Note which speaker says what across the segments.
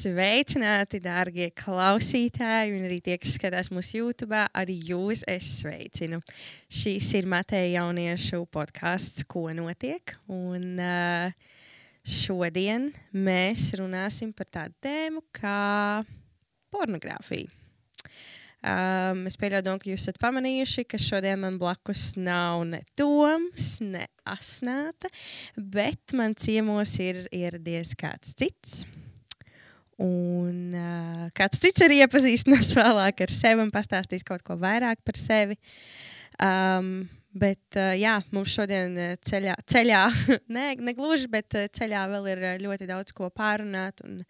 Speaker 1: Sveicināti, dārgie klausītāji, un arī tie, kas skatās mūsu YouTube, arī jūs es sveicinu. Šīs ir Mateja jauniešu podkāsts, ko notiek. Un, uh, šodien mēs runāsim par tādu tēmu kā pornogrāfija. Um, es pieļauju, ka jūs esat pamanījuši, ka šodien man blakus nav ne Toms, ne Asnēta, bet man ciemos ir ieradies kāds cits. Un uh, kāds cits arī iepazīstinās vēlāk ar sevi un pastāstīs kaut ko vairāk par sevi. Um, bet, uh, jā, mums šodien ceļā, ceļā ne, ne gluži, bet ceļā vēl ir ļoti daudz ko pārunāt. Un,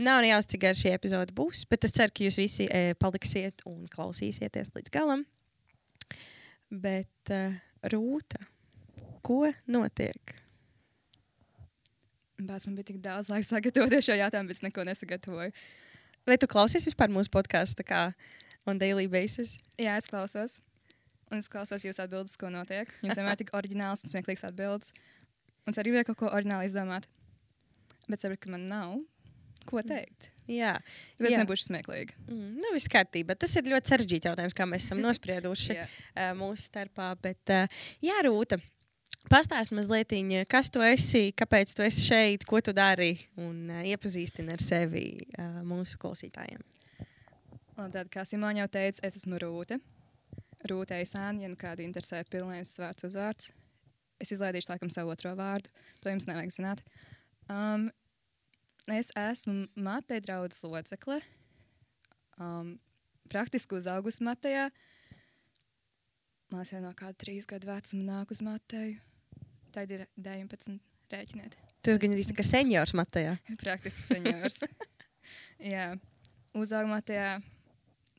Speaker 1: Nav jausmas, cik gara šī epizode būs, bet es ceru, ka jūs visi e, paliksiet un klausīsieties līdz galam. Bet, uh, Rūta, ko notiek?
Speaker 2: Bāz, man bija tik daudz laika sagatavoties šo jautājumu, bet es neko nesagatavoju.
Speaker 1: Vai tu klausies vispār mūsu podkāstu on daily basis?
Speaker 2: Jā, es klausos. Un es klausos jūsu atbildes, ko notiek. Jums vienmēr ir tik oriģināls un smieklīgs atbildes. Un es arī gribēju kaut ko oriģināli izdomāt. Bet saprotu, ka man nav ko teikt.
Speaker 1: Jā,
Speaker 2: Tāpēc
Speaker 1: jā.
Speaker 2: nebūšu smieklīgi.
Speaker 1: Mm, nu, viss kārtībā. Tas ir ļoti sarežģīts jautājums, kā mēs esam nosprieduši uh, mūsu starpā. Bet, uh, jā, Rūta, pastāsti mazliet, kas tu esi, kāpēc tu esi šeit, ko tu dari un uh, iepazīstini ar sevi uh, mūsu klausītājiem.
Speaker 2: Tad, kā Simona jau teica, es esmu Rūte. Rūte Eisāna, ja nu kādu interesē pilnīgs vārds uzvārds. Es izlaidīšu laikam savu otro vārdu. To jums nevajag zināt. Um, es esmu Mateja draudzes locekle. Um, praktiski uzaugusi Matejā. Māsā no kāda trīs gadu vecuma nāk uz Mateju. Tad ir 19 rēķiniet.
Speaker 1: Tu esi gan arī kā seniors Matejā.
Speaker 2: Praktiski seniors. Jā, uzaugu Matejā.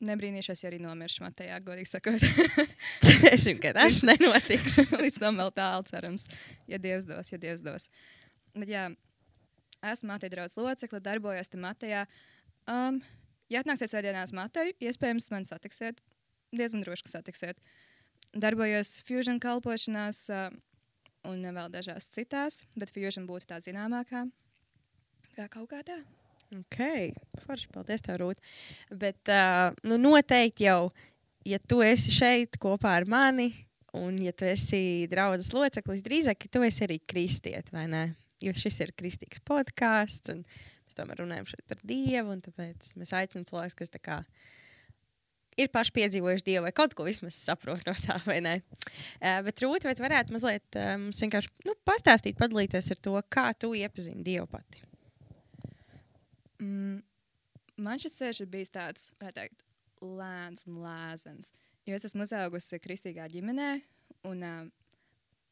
Speaker 2: Nebrīnīšos, ja arī nomiršu Matejā, godīgi sakot.
Speaker 1: Cerēsim, ka tas nenotiks.
Speaker 2: Līdz tam vēl tālu cerams, ja Dievs dos, ja Dievs dos. Bet jā, esmu Mateja draugs locekle, darbojos te Matejā. Um, ja atnāksiet svētdienās Mateju, iespējams, man satiksiet. Diezgan droši, ka satiksiet. Darbojos fusion kalpošanās uh, un vēl dažās citās, bet fusion būtu tā zināmākā. Kā kaut kā tā.
Speaker 1: Ok, forši, paldies, tev, Rūt. Bet uh, nu, noteikti jau, ja tu esi šeit kopā ar mani, un ja tu esi draugs loceklis, drīzāk, tu esi arī kristiet, vai ne? Jo šis ir kristīgs podkāsts, un mēs tomēr runājam šeit par Dievu, un tāpēc mēs aicinām cilvēkus, kas tā kā ir paši piedzīvojuši Dievu, vai kaut ko vismaz saprot no tā, vai ne? Uh, bet Rūt, vai tu varētu mazliet uh, mums vienkārši nu, pastāstīt, padalīties ar to, kā tu iepazini Dievu pati?
Speaker 2: Mm, man šis ceļš ir bijis tāds, varētu teikt, lēns un lēzens. Jo es esmu uzaugusi kristīgā ģimenē, un uh,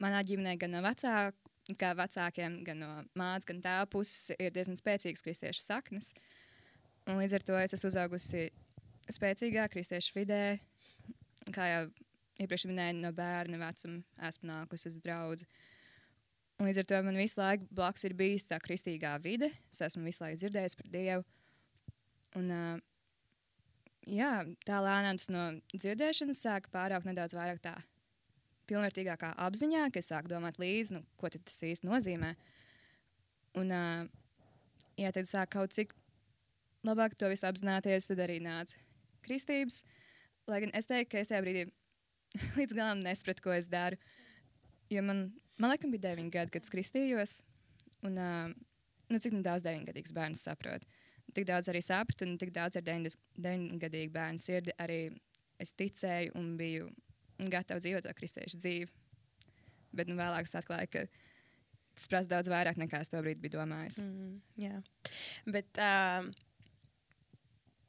Speaker 2: manā ģimenē gan no vecāku, kā vecākiem, gan no mātes, gan tēva puses ir diezgan spēcīgas kristiešu saknes. Un līdz ar to es esmu uzaugusi spēcīgā kristiešu vidē, kā jau iepriekš minēju, no bērna vecuma esmu nākusi uz draugu. Un līdz ar to man visu laiku blakus ir bijis tā kristīgā vide. Es esmu visu laiku dzirdējis par Dievu. Un, uh, jā, tā lēnām tas no dzirdēšanas sāka pāraugt nedaudz vairāk tā pilnvērtīgākā apziņā, ka es sāku domāt līdzi, nu, ko tas īsti nozīmē. Un, uh, ja tad sāk kaut cik labāk to visu apzināties, tad arī nāca kristības. Lai gan es teiktu, ka es tajā brīdī līdz galam nesapratu, ko es daru. Jo man, man liekas, bija 9 gadi, kad es kristījos. Un, uh, nu, cik nu daudz 9-gadīgs bērns saprot? Tik daudz arī sapratu, un tik daudz ar 9-gadīgu bērnu sirdi arī es ticēju un biju gatava dzīvot to kristiešu dzīvi. Bet nu, vēlāk es atklāju, ka tas prasa daudz vairāk nekā es to brīdi biju domājis.
Speaker 1: Mm, jā, bet. Uh...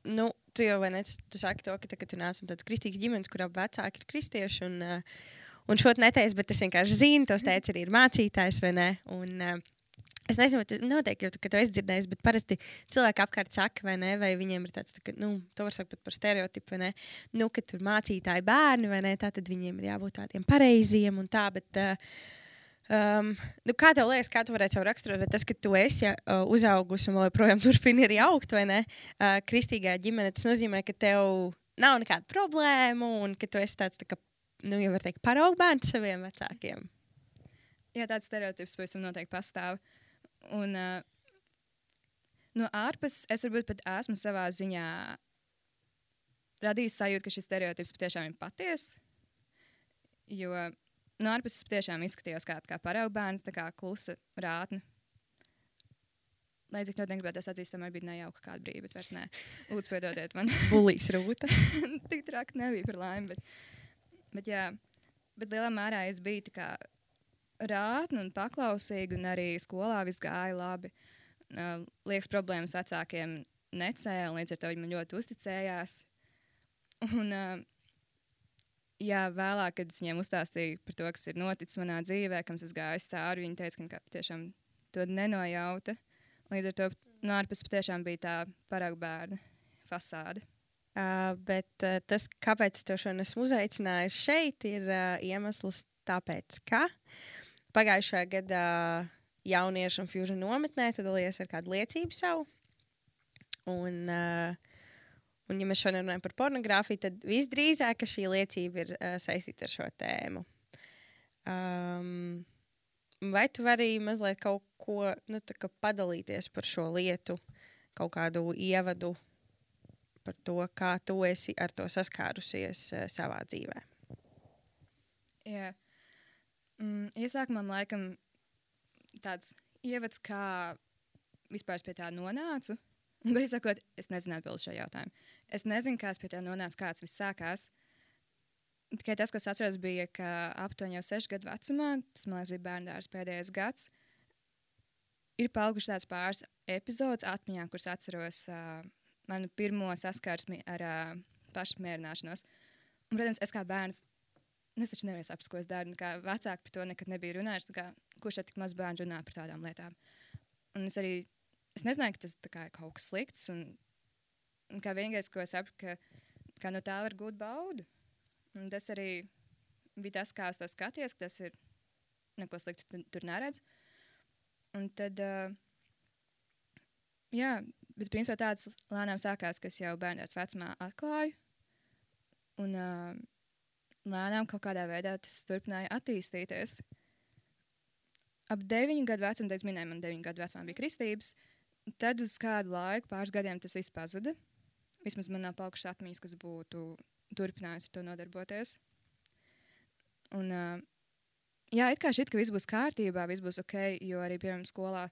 Speaker 1: Nu, tu jau ne, tu saki to, ka, tā, ka tu nāc no tādas kristīgas ģimenes, kurā vecāki ir kristieši. Un, uh, un šo neteicu, bet es vienkārši zinu, tos teica arī ir mācītājs vai ne. Un, uh, Es nezinu, tu noteikti, ka tu esi dzirdējis, bet parasti cilvēki apkārt saka, vai ne, vai viņiem ir tāds, tā, ka, nu, to var sakot par stereotipu, vai ne, nu, ka tur mācītāji bērni, vai ne, tā tad viņiem ir jābūt tādiem pareiziem un tā, bet, uh, um, nu, kā tev liekas, kā tu varētu savu raksturot, bet tas, ka tu esi uh, uzaugusi un joprojām turpini arī augt, vai ne, uh, kristīgā ģimenē, tas nozīmē, ka tev nav nekāda problēma un ka tu esi tāds, tā kā, nu, jau var teikt, paraugbērns saviem vecākiem.
Speaker 2: Jā, tāds stereotips pavisam noteikti pastāv. Un, uh, no ārpuses es varbūt pat esmu savā ziņā radījis sajūtu, ka šis stereotips patiešām ir patiess. Jo no ārpuses patiešām izskatījās kā, kā paraugu bērns, tā kā klusa rātne. Lai cik ļoti negribētu, es atzīstu, tomēr bija nejauka kāda brīdi, bet vairs nē. Lūdzu, piedodiet man.
Speaker 1: Bulīs rūta.
Speaker 2: Tik traki nebija par laimi. Bet, bet, jā, bet lielā mērā es biju tā kā rātna un paklausīga, un arī skolā viss gāja labi. Uh, liekas, problēmas vecākiem necēla, un līdz ar to viņi man ļoti uzticējās. Un, uh, jā, vēlāk, kad es viņiem uzstāstīju par to, kas ir noticis manā dzīvē, kam es gāju cauri, viņi teica, ka tiešām to nenojauta. Līdz ar to no ārpuses patiešām bija tā paraugu bērna fasāde.
Speaker 1: Uh, bet uh, tas, kāpēc to šodien esmu uzaicinājis šeit, ir uh, iemesls tāpēc, ka pagājušajā gadā jauniešu un fužu nometnē dalījās ar kādu liecību savu. Un, uh, un, ja mēs šodien runājam par pornogrāfiju, tad visdrīzāk šī liecība ir uh, saistīta ar šo tēmu. Um, vai tu vari mazliet kaut ko nu, padalīties par šo lietu, kaut kādu ievadu par to, kā tu esi ar to saskārusies uh, savā dzīvē?
Speaker 2: Jā. Mm, iesākumā man laikam tāds ievads, kā vispār pie tā nonācu. Un, sakot, es nezinu atbildēt šo jautājumu. Es nezinu, kā es pie tā nonācu, kāds viss sākās. Tikai tas, kas atceros, bija, ka aptuveni jau sešu gadu vecumā, tas man liekas, bija bērnās pēdējais gads, ir palikuši tāds pāris epizodes atmiņā, kuras atceros uh, manu pirmo saskarsmi ar uh, pašapmierināšanos. Un, protams, es kā bērns, nu, es taču nevarēju saprast, ko es daru. Vecāki par to nekad nebija runājuši. Kā, kurš tik maz bērnu runā par tādām lietām? Un es arī es nezināju, ka tas kā, ir kaut kas slikts. Un, un kā vienīgais, ko es sapratu, ka, ka no tā var gūt baudu. Un tas arī bija tas, kā es to skatījos, ka tas ir neko sliktu tur, tur neredz. Un tad, uh, jā, bet principā tāds lēnām sākās, kas jau bērnības vecumā atklāju. Un uh, lēnām kaut kādā veidā tas turpināja attīstīties. Ap deviņu gadu vecumu, tad es minēju, man deviņu gadu vecumā bija kristības. Tad uz kādu laiku, pāris gadiem, tas viss pazuda. Vismaz man nav palikušas atmiņas, kas būtu turpinājusi ar to nodarboties. Un, uh, jā, it kā šķiet, ka viss būs kārtībā, viss būs ok, jo arī, piemēram, skolā,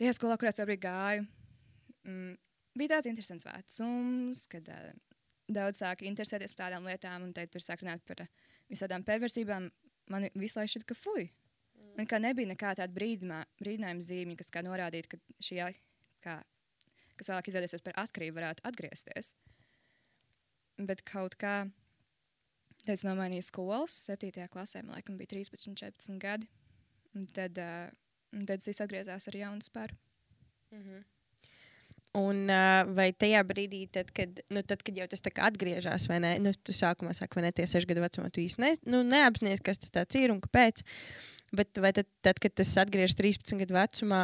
Speaker 2: tajā skolā, kurā es arī gāju, mm, bija tāds interesants vecums, kad uh, daudz sāka interesēties par tādām lietām, un te tur sāk runāt par uh, visādām perversībām. Man visu laiku šķiet, ka fuj. Man kā nebija nekā tāda brīdinājuma zīme, kas norādītu, ka šī, kā, kas vēlāk izvēlēsies par atkarību, varētu atgriezties. Bet kaut kā es nomainīju skolas, 7. klasē, man laikam bija 13, 14 gadi. Un tad, uh, tad es atgriezos ar jaunu spēru. Mm -hmm.
Speaker 1: Un uh, vai tajā brīdī, tad, kad, nu, tad, kad jau tas atgriežas, vai ne? Nu, tu sākumā saki, vai ne tie seši gadu vecumā, tu īsti ne, nu, neapzinājies, kas tas ir un kāpēc. Bet vai tad, tad, kad tas atgriežas 13 gadu vecumā,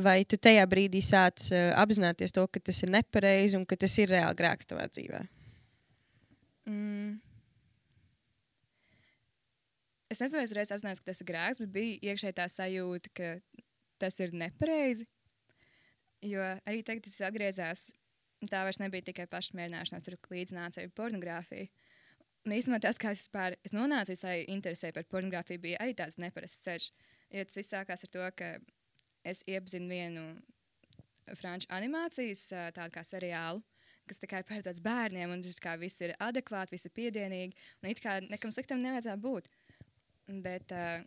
Speaker 1: vai tu tajā brīdī sāc uh, apzināties to, ka tas ir nepareizi un ka tas ir reāli grēks tavā dzīvēm?
Speaker 2: Mm. Es nezinu, es reiz apzinājos, ka tas ir grēks, bet bija iekšēji tā sajūta, ka tas ir nepareizi. Jo arī tagad tas atgriezās. Tā vairs nebija tikai pašmērināšanās, tur līdznāca arī pornogrāfija. Un īstenībā tas, kā es vispār es nonācu tai interesē par pornogrāfiju, bija arī tāds neparasts ceļš. Jo tas viss sākās ar to, ka es iepazinu vienu franču animācijas tādu kā seriālu, kas ir paredzēts bērniem, un kā viss ir adekvāti, viss ir piedienīgi, un it kā nekam sliktam nevajadzētu būt. Bet uh,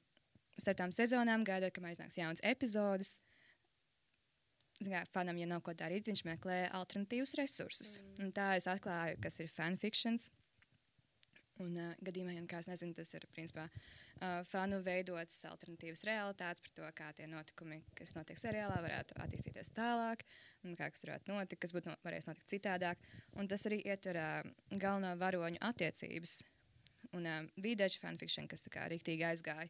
Speaker 2: starp tām sezonām gaidot, kamēr iznāks jauns epizodes. Kā, fanam, ja nav ko darīt, viņš meklē alternatīvus resursus. Mm. Un tā es atklāju, kas ir fanfiktions. Un uh, gadījumā, ja kā es nezinu, tas ir principā uh, fanu veidotas alternatīvas realitātes par to, kā tie notikumi, kas notiek seriālā, varētu attīstīties tālāk, un kā kas varētu notikt, kas būtu no, varējis notikt citādāk. Un tas arī ietver uh, galveno varoņu attiecības un uh, vīdeģa fanfiction, kas tā kā rīktīgi aizgāja.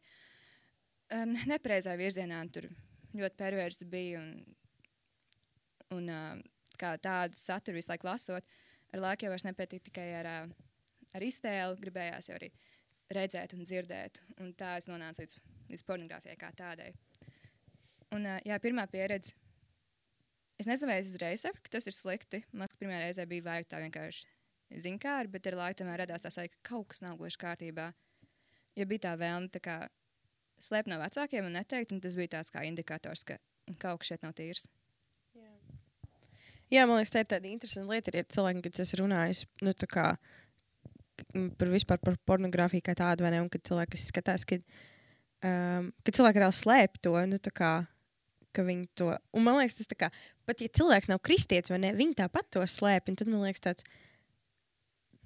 Speaker 2: Uh, nepareizā virzienā tur ļoti perversi bija un, un uh, kā tādu saturu visu laiku lasot, ar laiku jau vairs nepietiek tikai ar, uh, ar iztēli, gribējās jau arī redzēt un dzirdēt, un tā es nonācu līdz, līdz pornogrāfijai kā tādai. Un, jā, pirmā pieredze es nezinu, vai es uzreiz sapratu, ka tas ir slikti. Man pirmā reize bija vairāk tā vienkārši zinkāri, bet ar laiku tomēr radās tā sajūta, ka kaut kas nav gluži kārtībā. Ja bija tā vēlme tā kā slēpt no vecākiem un neteikt, un tas bija tāds kā indikators, ka kaut kas šeit nav tīrs.
Speaker 1: Jā, man liekas, tā ir tāda interesanta lieta. Ir cilvēki, kas es runāju nu, kā, par vispār par pornogrāfiju kā tādu, vai ne? Un kad cilvēki skatās, ka, um, kad cilvēki reāli slēp to, nu, kā, ka viņi to. Un man liekas, tas tā kā, pat ja cilvēks nav kristietis, vai ne, viņi tāpat to slēp. Tad man liekas, tāds,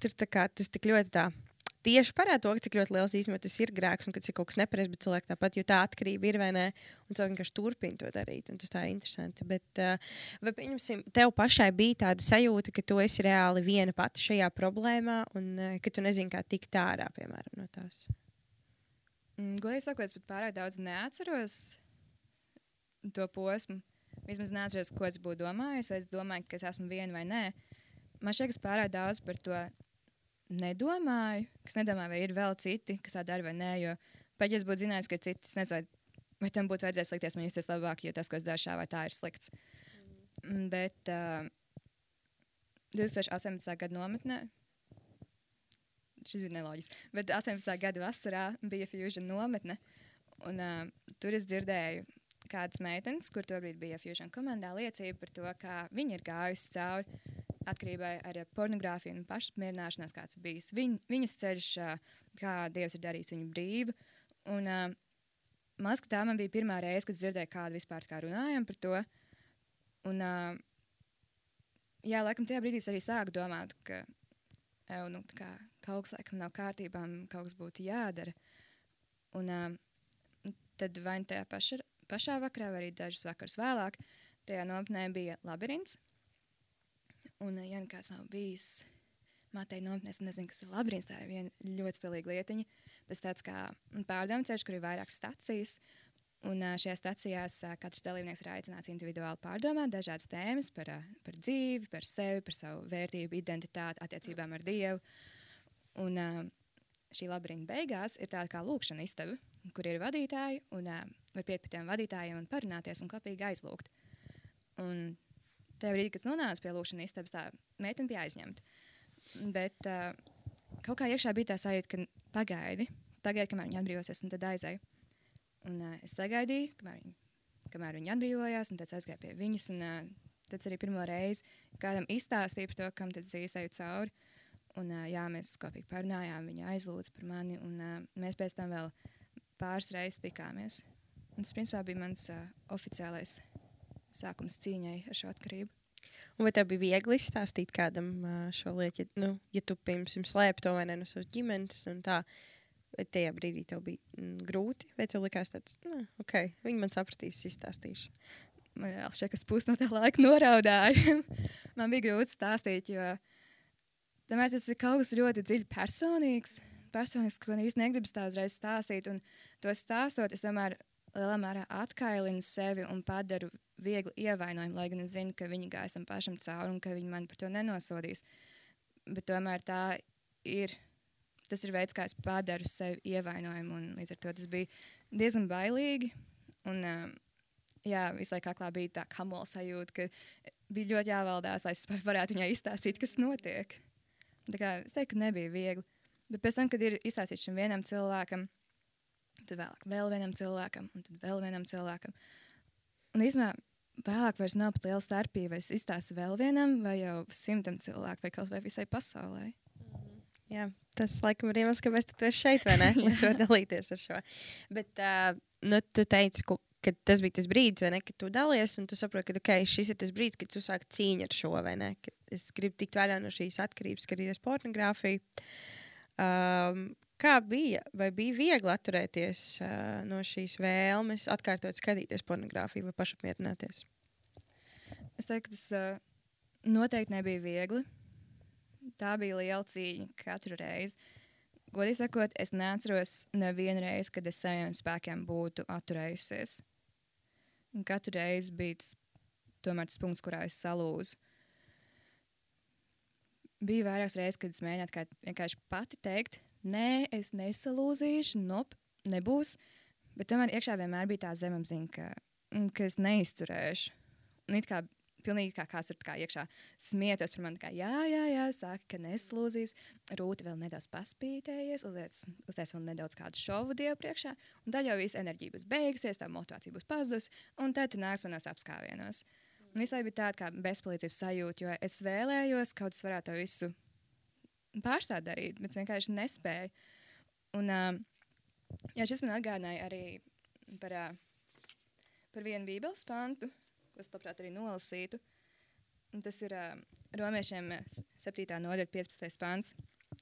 Speaker 1: tur tā kā, tas tik ļoti tā tieši parāda to, cik ļoti liels īstenībā tas ir grēks un ka tas ir kaut kas nepareizs, bet cilvēki tāpat, jo tā atkarība ir vai nē, un cilvēki vienkārši turpina to darīt. Tas tā ir interesanti. Bet, uh, vai pieņemsim, tev pašai bija tāda sajūta, ka tu esi reāli viena pati šajā problēmā un uh, ka tu nezini, kā tikt ārā, piemēram, no tās?
Speaker 2: Mm, Godīgi sakot, es pat pārāk daudz neatceros to posmu. Vismaz neatceros, ko es būtu domājis, vai es domāju, ka es esmu viena vai nē. Man šķiet, ka es pārāk daudz par to nedomāju, kas nedomāju, vai ir vēl citi, kas tā dara vai nē. Jo pat ja es būtu zinājis, ka ir citi, es nezinu, vai, tam būtu vajadzējis likties man justies labāk, jo tas, ko es daru šā vai tā, ir slikts. Mm. Bet uh, 2018. gada nometnē. Šis bija neloģisks. Bet 18. gada vasarā bija Fusion nometne. Un, uh, tur es dzirdēju kādas meitenes, kur tobrīd bija Fusion komandā, liecība par to, kā viņi ir gājusi cauri atkarībai ar pornogrāfiju un pašapmierināšanās, kāds bijis viņ, viņas ceļš, kā Dievs ir darījis viņu brīvu. Un, uh, liekas, tā man bija pirmā reize, kad dzirdēju, kādu vispār kā runājam par to. Un, uh, jā, laikam tajā brīdī es arī sāku domāt, ka ev, nu, kā, kaut kas laikam nav kārtībā, kaut kas būtu jādara. Un, uh, tad vai nu tajā paša, pašā vakarā, vai arī dažus vakarus vēlāk, tajā nometnē bija labirints. Un, ja nekas nav bijis, Matei nometnēs, nezinu, kas ir labirints, tā ir viena ļoti stilīga lietiņa. Tas tāds kā pārdomu ceļš, kur ir vairākas stacijas. Un šajās stacijās katrs dalībnieks ir aicināts individuāli pārdomāt dažādas tēmas par, par dzīvi, par sevi, par savu vērtību, identitāti, attiecībām ar Dievu. Un šī labirinta beigās ir tāda kā lūkšana istaba, kur ir vadītāji un var piet pie tiem vadītājiem un parunāties un kopīgi aizlūgt. Un tajā brīdī, kad es nonācu pie lūkšanas istabas, tā meitene bija aizņemta. Bet uh, kaut kā iekšā bija tā sajūta, ka pagaidi, pagaidi, kamēr viņa atbrīvosies, un tad aizēju. Un uh, es sagaidīju, kamēr viņa, kamēr viņa atbrīvojās, un tad aizgāju pie viņas. Un, uh, tad arī pirmo reizi kādam izstāstīju par to, kam tad īsēju cauri. Un, uh, jā, mēs kopīgi parunājām, viņa aizlūdza par mani, un uh, mēs pēc tam vēl pāris reizes tikāmies. Un tas, principā, bija mans uh, oficiālais sākums cīņai ar šo atkarību.
Speaker 1: Un vai tev bija viegli izstāstīt kādam šo lietu, ja, nu, ja tu pirms tam slēpi to vai ne no savas ģimenes? Tā, vai tajā brīdī tev bija mm, grūti, vai tev likās nu, ok, viņi man sapratīs, izstāstīšu.
Speaker 2: Man vēl šeit, kas pūs no tā laika noraudāja. man bija grūti stāstīt, jo tomēr tas ir kaut kas ļoti dziļi personīgs. Personīgs, ko īstenībā negribas tā uzreiz stāstīt. Un to stāstot, es tomēr lielā mērā atkailinu sevi un padaru viegli ievainojumu, lai gan es zinu, ka viņi gājas tam pašam cauri un ka viņi man par to nenosodīs. Bet tomēr tā ir. Tas ir veids, kā es padaru sevi ievainojumu, un līdz ar to tas bija diezgan bailīgi. Un, um, jā, visu laiku aklā bija tā kamola sajūta, ka bija ļoti jāvaldās, lai es varētu viņai izstāstīt, kas notiek. Tā kā, es teiktu, ka nebija viegli. Bet pēc tam, kad ir izstāstīts šim vienam cilvēkam, tad vēlāk vēl vienam cilvēkam, un tad vēl vienam cilvēkam. Un īstenībā vēlāk vairs nav pat liela starpība, vai es izstāstu vēl vienam, vai jau simtam cilvēku, vai kaut vai visai pasaulē.
Speaker 1: Mhm. Jā, tas laikam ir iemesls, kāpēc tu esi šeit, vai ne? Lai to dalīties ar šo. Bet, uh, nu, tu teici, ka, ka tas bija tas brīdis, ne, kad tu dalies, un tu saproti, ka okay, šis ir tas brīdis, kad tu sāk cīņu ar šo, vai ne? Kad es gribu tikt vaļā no šīs atkarības, kad ir pornogrāfija. Um, Kā bija? Vai bija viegli atturēties uh, no šīs vēlmes, atkārtot skatīties pornogrāfiju vai pašapmierināties?
Speaker 2: Es teiktu, tas uh, noteikti nebija viegli. Tā bija liela cīņa katru reizi. Godīgi sakot, es neatceros nevienu reizi, kad es saviem spēkiem būtu atturējusies. Un katru reizi bija tas, tomēr tas punkts, kurā es salūzu. Bija vairākas reizes, kad es mēģināju vienkārši pati teikt, nē, es nesalūzīšu, nop, nebūs. Bet tomēr iekšā vienmēr bija tā zemapziņa, ka, mm, ka es neizturēšu. Un it kā pilnīgi kā kāds ir kā iekšā smieties par mani, kā jā, jā, jā, saka, ka neslūzīs. Rūta vēl nedaudz paspītējies, uztais vēl nedaudz kādu šovu dievu priekšā, un tad jau viss enerģija būs beigusies, tā motivācija būs pazudusi, un tad tu nāks manos apskāvienos. Un visai bija tāda kā bezpalīdzības sajūta, jo es vēlējos, kaut kas varētu to visu pārstāt darīt, bet vienkārši nespēju. Un, uh, jā, šis man atgādināja arī par, uh, par vienu bībeles pantu, ko es labprāt arī nolasītu. Un tas ir uh, romiešiem 7. nodaļa 15. pants.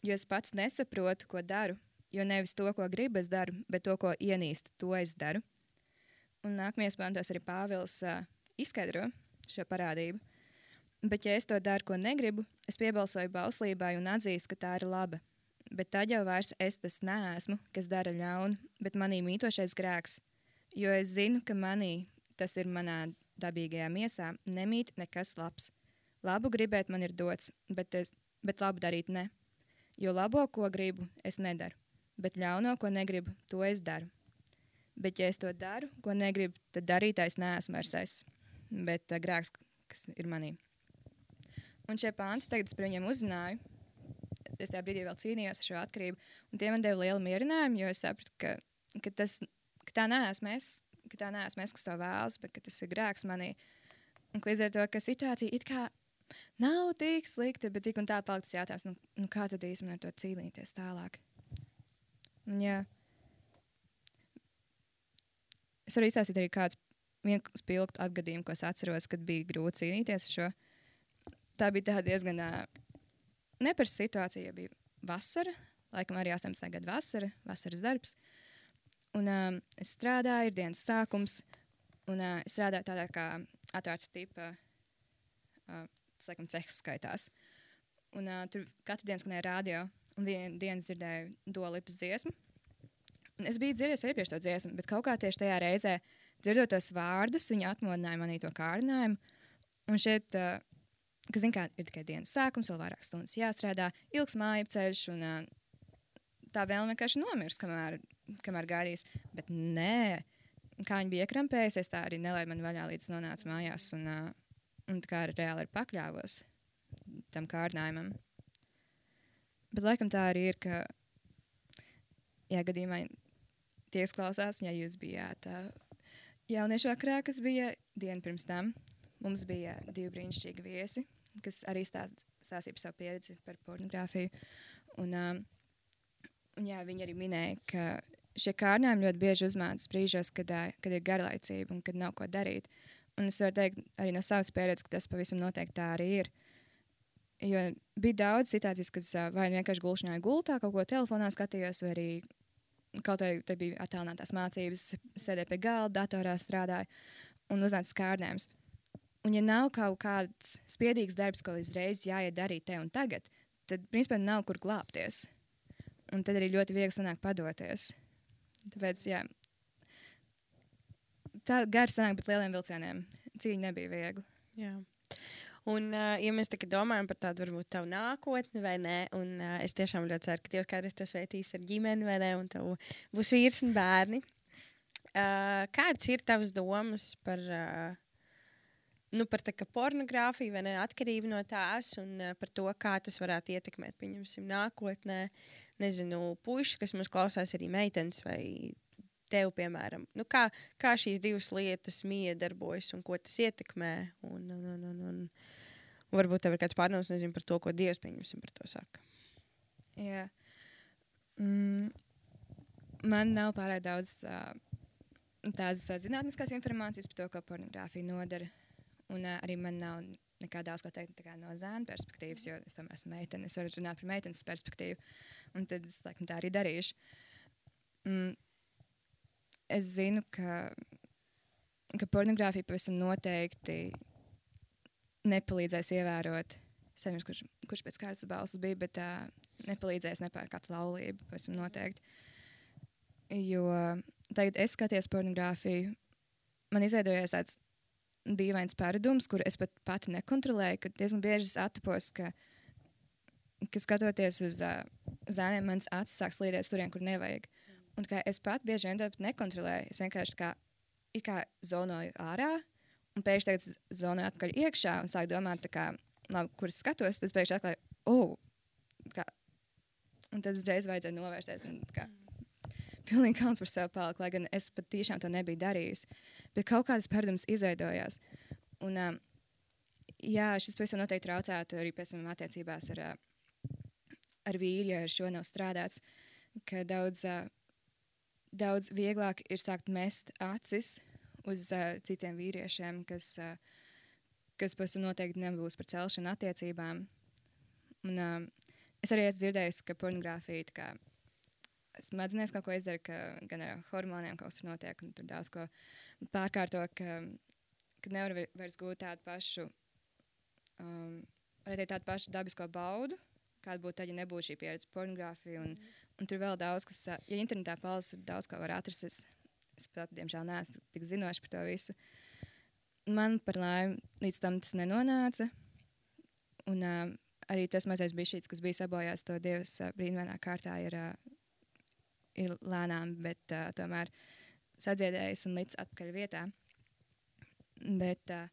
Speaker 2: Jo es pats nesaprotu, ko daru, jo nevis to, ko gribu, es daru, bet to, ko ienīstu, to es daru. Un nākamajās pantos arī Pāvils uh, izskaidro šo parādību. Bet, ja es to daru, ko negribu, es piebalsoju bauslībai un atzīstu, ka tā ir laba. Bet tad jau vairs es tas neesmu, kas dara ļaunu, bet manī mītošais grēks. Jo es zinu, ka manī, tas ir manā dabīgajā miesā, nemīt nekas labs. Labu gribēt man ir dots, bet, es, bet labu darīt ne. Jo labo, ko gribu, es nedaru, bet ļauno, ko negribu, to es daru. Bet, ja es to daru, ko negribu, tad darītājs neesmu vairs es, bet uh, grēks, kas ir manī. Un šie panti, tagad es par viņiem uzzināju, es tajā brīdī vēl cīnījos ar šo atkarību, un tie man deva lielu mierinājumu, jo es sapratu, ka, ka, tas, ka tā neesmu es, ka tā neesmu es, kas to vēlas, bet tas ir grēks manī. Un līdz ar to, ka situācija it kā nav tik slikta, bet tik un tā paliks jautājums, nu, nu kā tad īstenībā ar to cīnīties tālāk. Un, jā. Es varu izstāstīt arī vienu spilgtu atgadījumu, ko es atceros, kad bija grūti cīnīties ar šo. Tā bija diezgan uh, neparasta situācija, bija vasara, laikam arī 18. gada vasara, vasaras darbs. Un, um, es strādāju, ir dienas sākums, un uh, es strādāju tādā kā atvērta tipa, uh, tas laikam cehs skaitās. Un uh, tur katru dienu skanēja radio, un vienu dienu dzirdēju dolipas dziesmu. Un es biju dzirdējis iepriekš to dziesmu, bet kaut kā tieši tajā reizē dzirdot tos vārdus, viņa atmodināja manī to kārdinājumu. Un šeit, uh, kas zina, kā ir tikai dienas sākums, vēl vairāk stundas jāstrādā, ilgs māju ceļš, un uh, tā vēlme vienkārši nomirst, kamēr, kamēr gaidīs. Bet nē, kā viņa bija iekrampējusies, tā arī nelaida man vaļā līdz nonācu mājās, un, uh, un kā arī reāli ir pakļāvos tam kārdinājumam. Bet laikam tā arī ir, ka, ja gadījumā tie klausās, ja jūs bijāt uh, jauniešu vakarā, kas bija diena pirms tam, mums bija divi brīnišķīgi viesi, kas arī stāst, stāstīja par savu pieredzi par pornogrāfiju. Un, um, un jā, viņi arī minēja, ka šie kārdinājumi ļoti bieži uzmācās brīžos, kad, kad ir garlaicība un kad nav ko darīt. Un es varu teikt arī no savas pieredzes, ka tas pavisam noteikti tā arī ir. Jo bija daudz situācijas, kad vai nu vienkārši gulšanā gultā, kaut ko telefonā skatījos, vai arī kaut kā te bija attēlinātās mācības, sēdēja pie galda, datorā strādāja un uznāca skārnēms. Un, ja nav kaut kāds spiedīgs darbs, ko uzreiz jāiet darīt te un tagad, tad, principā, nav kur glābties. Un tad arī ļoti viegli sanāk padoties. Tāpēc, jā, tā gara sanāk, bet lieliem vilcieniem cīņa nebija viegli.
Speaker 1: Jā. Un, uh, ja mēs tagad domājam par tādu varbūt tavu nākotni, vai nē, un uh, es tiešām ļoti ceru, ka Dievs kādreiz to svētīs ar ģimeni, vai nē, un tev būs vīrs un bērni. Uh, kādas ir tavas domas par, uh, nu, par tā, pornogrāfiju vai ne, atkarību no tās, un uh, par to, kā tas varētu ietekmēt, pieņemsim, nākotnē, nezinu, puiši, kas mums klausās arī meitenes vai tev, piemēram, nu, kā, kā šīs divas lietas miedarbojas un ko tas ietekmē. Un, un, un, un, un, Un varbūt tev ir kāds pārdoms par to, ko Dievs pieņemsim par to saka.
Speaker 2: Jā. Mm, man nav pārāk daudz uh, tādas uh, zinātniskās informācijas par to, ko pornogrāfija nodara. Un uh, arī man nav nekā daudz ko teikt no zēna perspektīvas, jo es tomēr esmu meitene. Es varu runāt par meitenes perspektīvu, un tad es laikam tā arī darīšu. Mm, es zinu, ka, ka pornogrāfija pavisam noteikti nepalīdzēs ievērot. Es nezinu, kurš, kurš pēc kārtas balss bija, bet uh, nepalīdzēs nepārkāpt laulību. Pavisam noteikti. Jo tagad es skatos pornogrāfiju, man izveidojās tāds dīvains paradums, kur es pat pati nekontrolēju, ka diezgan bieži es atpos, ka, ka skatoties uz uh, zēniem, mans acis sāk slīdēt turien, kur nevajag. Un kā es pat bieži vien nekontrolēju, es vienkārši kā, kā zonoju ārā Un pēkšņi tagad zonā atpakaļ iekšā un sāk domāt, kā, labi, kur es skatos, tas pēkšņi atklāja, oh, kā. Un tad uzreiz vajadzēja novērsties. Un, kā, pilnīgi kauns par sevi palikt, lai gan es pat tiešām to nebiju darījis. Bet kaut kādas paradumas izveidojās. Un, um, jā, šis pavisam noteikti traucētu arī pēc tam attiecībās ar, uh, ar vīru, ja ar šo nav strādāts. Ka daudz, uh, daudz vieglāk ir sākt mest acis uz uh, citiem vīriešiem, kas, uh, kas pēc tam noteikti nebūs par celšanu attiecībām. Un, uh, es arī esmu dzirdējis, ka pornogrāfija smadzenēs kaut ko izdara, ka gan ar hormoniem kaut kas tur notiek, un tur daudz ko pārkārto, ka, ka nevar vairs gūt tādu pašu, um, tādu pašu dabisko baudu, kāda būtu tad, ja nebūtu šī pieredze pornogrāfija. Un, mm. un tur vēl daudz, kas, ja internetā palasa, daudz ko var atrast. Es, es pat, diemžēl, neesmu tik zinošs par to visu. Man par laimi līdz tam tas nenonāca. Un uh, arī tas mazais bišķīts, kas bija sabojājis to dievas uh, brīnumainā kārtā, ir uh, ir lēnām, bet uh, tomēr sadziedējis un līdz atpakaļ vietā. Bet, uh,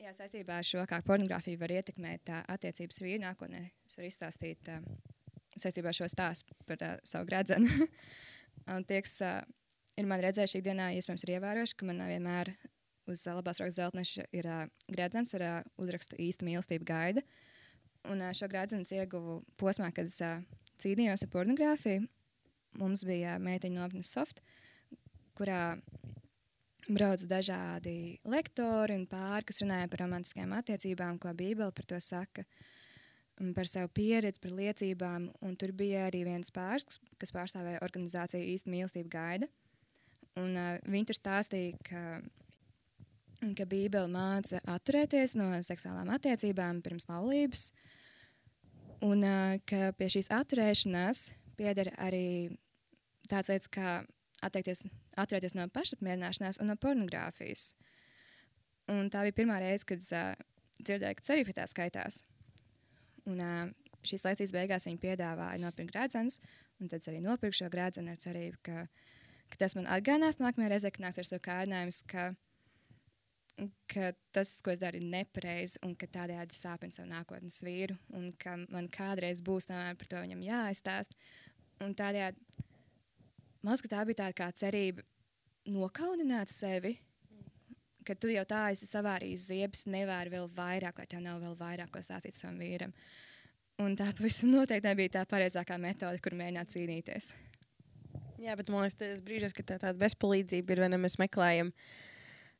Speaker 2: jā, saistībā ar šo, kā pornogrāfija var ietekmēt uh, attiecības vīri nākotnē, es varu izstāstīt uh, saistībā ar šo stāstu par uh, savu gradzenu. un tieks, uh, ir man redzējuši ikdienā, iespējams, ir ievērojuši, ka man vienmēr uz uh, labās rokas zeltneša ir uh, gradzens ar uh, uzrakstu īsta mīlestība gaida. Un uh, šo gradzenu ieguvu posmā, kad es uh, cīnījos ar pornogrāfiju. Mums bija meiteņu nopietna soft, kurā brauc dažādi lektori un pāri, kas runāja par romantiskām attiecībām, ko Bībele par to saka, par savu pieredzi, par liecībām. Un tur bija arī viens pāris, kas pārstāvēja organizāciju īsta mīlestība gaida. Un, uh, viņi tur stāstīja, ka, ka Bībele māca atturēties no seksuālām attiecībām pirms laulības. Uh, Un ka pie šīs atturēšanās pieder arī tāds lietas kā atteikties, atturēties no pašapmierināšanās un no pornogrāfijas. Un tā bija pirmā reize, kad uh, dzirdēju, ka cerība tā skaitās. Un, uh, šīs laicības beigās viņi piedāvāja nopirkt grēdzenes, un tad arī nopirku šo grēdzenu ar cerību, ka, ka tas man atgādinās nākamajā reizē, kad nāks ar savu kārdinājumu, ka tas, ko es daru, ir nepareizi un ka tādējādi sāpina savu nākotnes vīru un ka man kādreiz būs par to viņam jāizstāst. Un tādējādi ka tā bija tāda kā cerība nokaunināt sevi. Ka tu jau tā esi savārījis ziepes, nevēri vēl vairāk, lai tev nav vēl vairāk ko stāstīt savam vīram. Un tā pavisam noteikti nebija tā pareizākā metode, kur mēģināt cīnīties.
Speaker 1: Jā, bet man liekas, tas brīžos, kad tā tāda bezpalīdzība ir, vai ne mēs meklējam uh,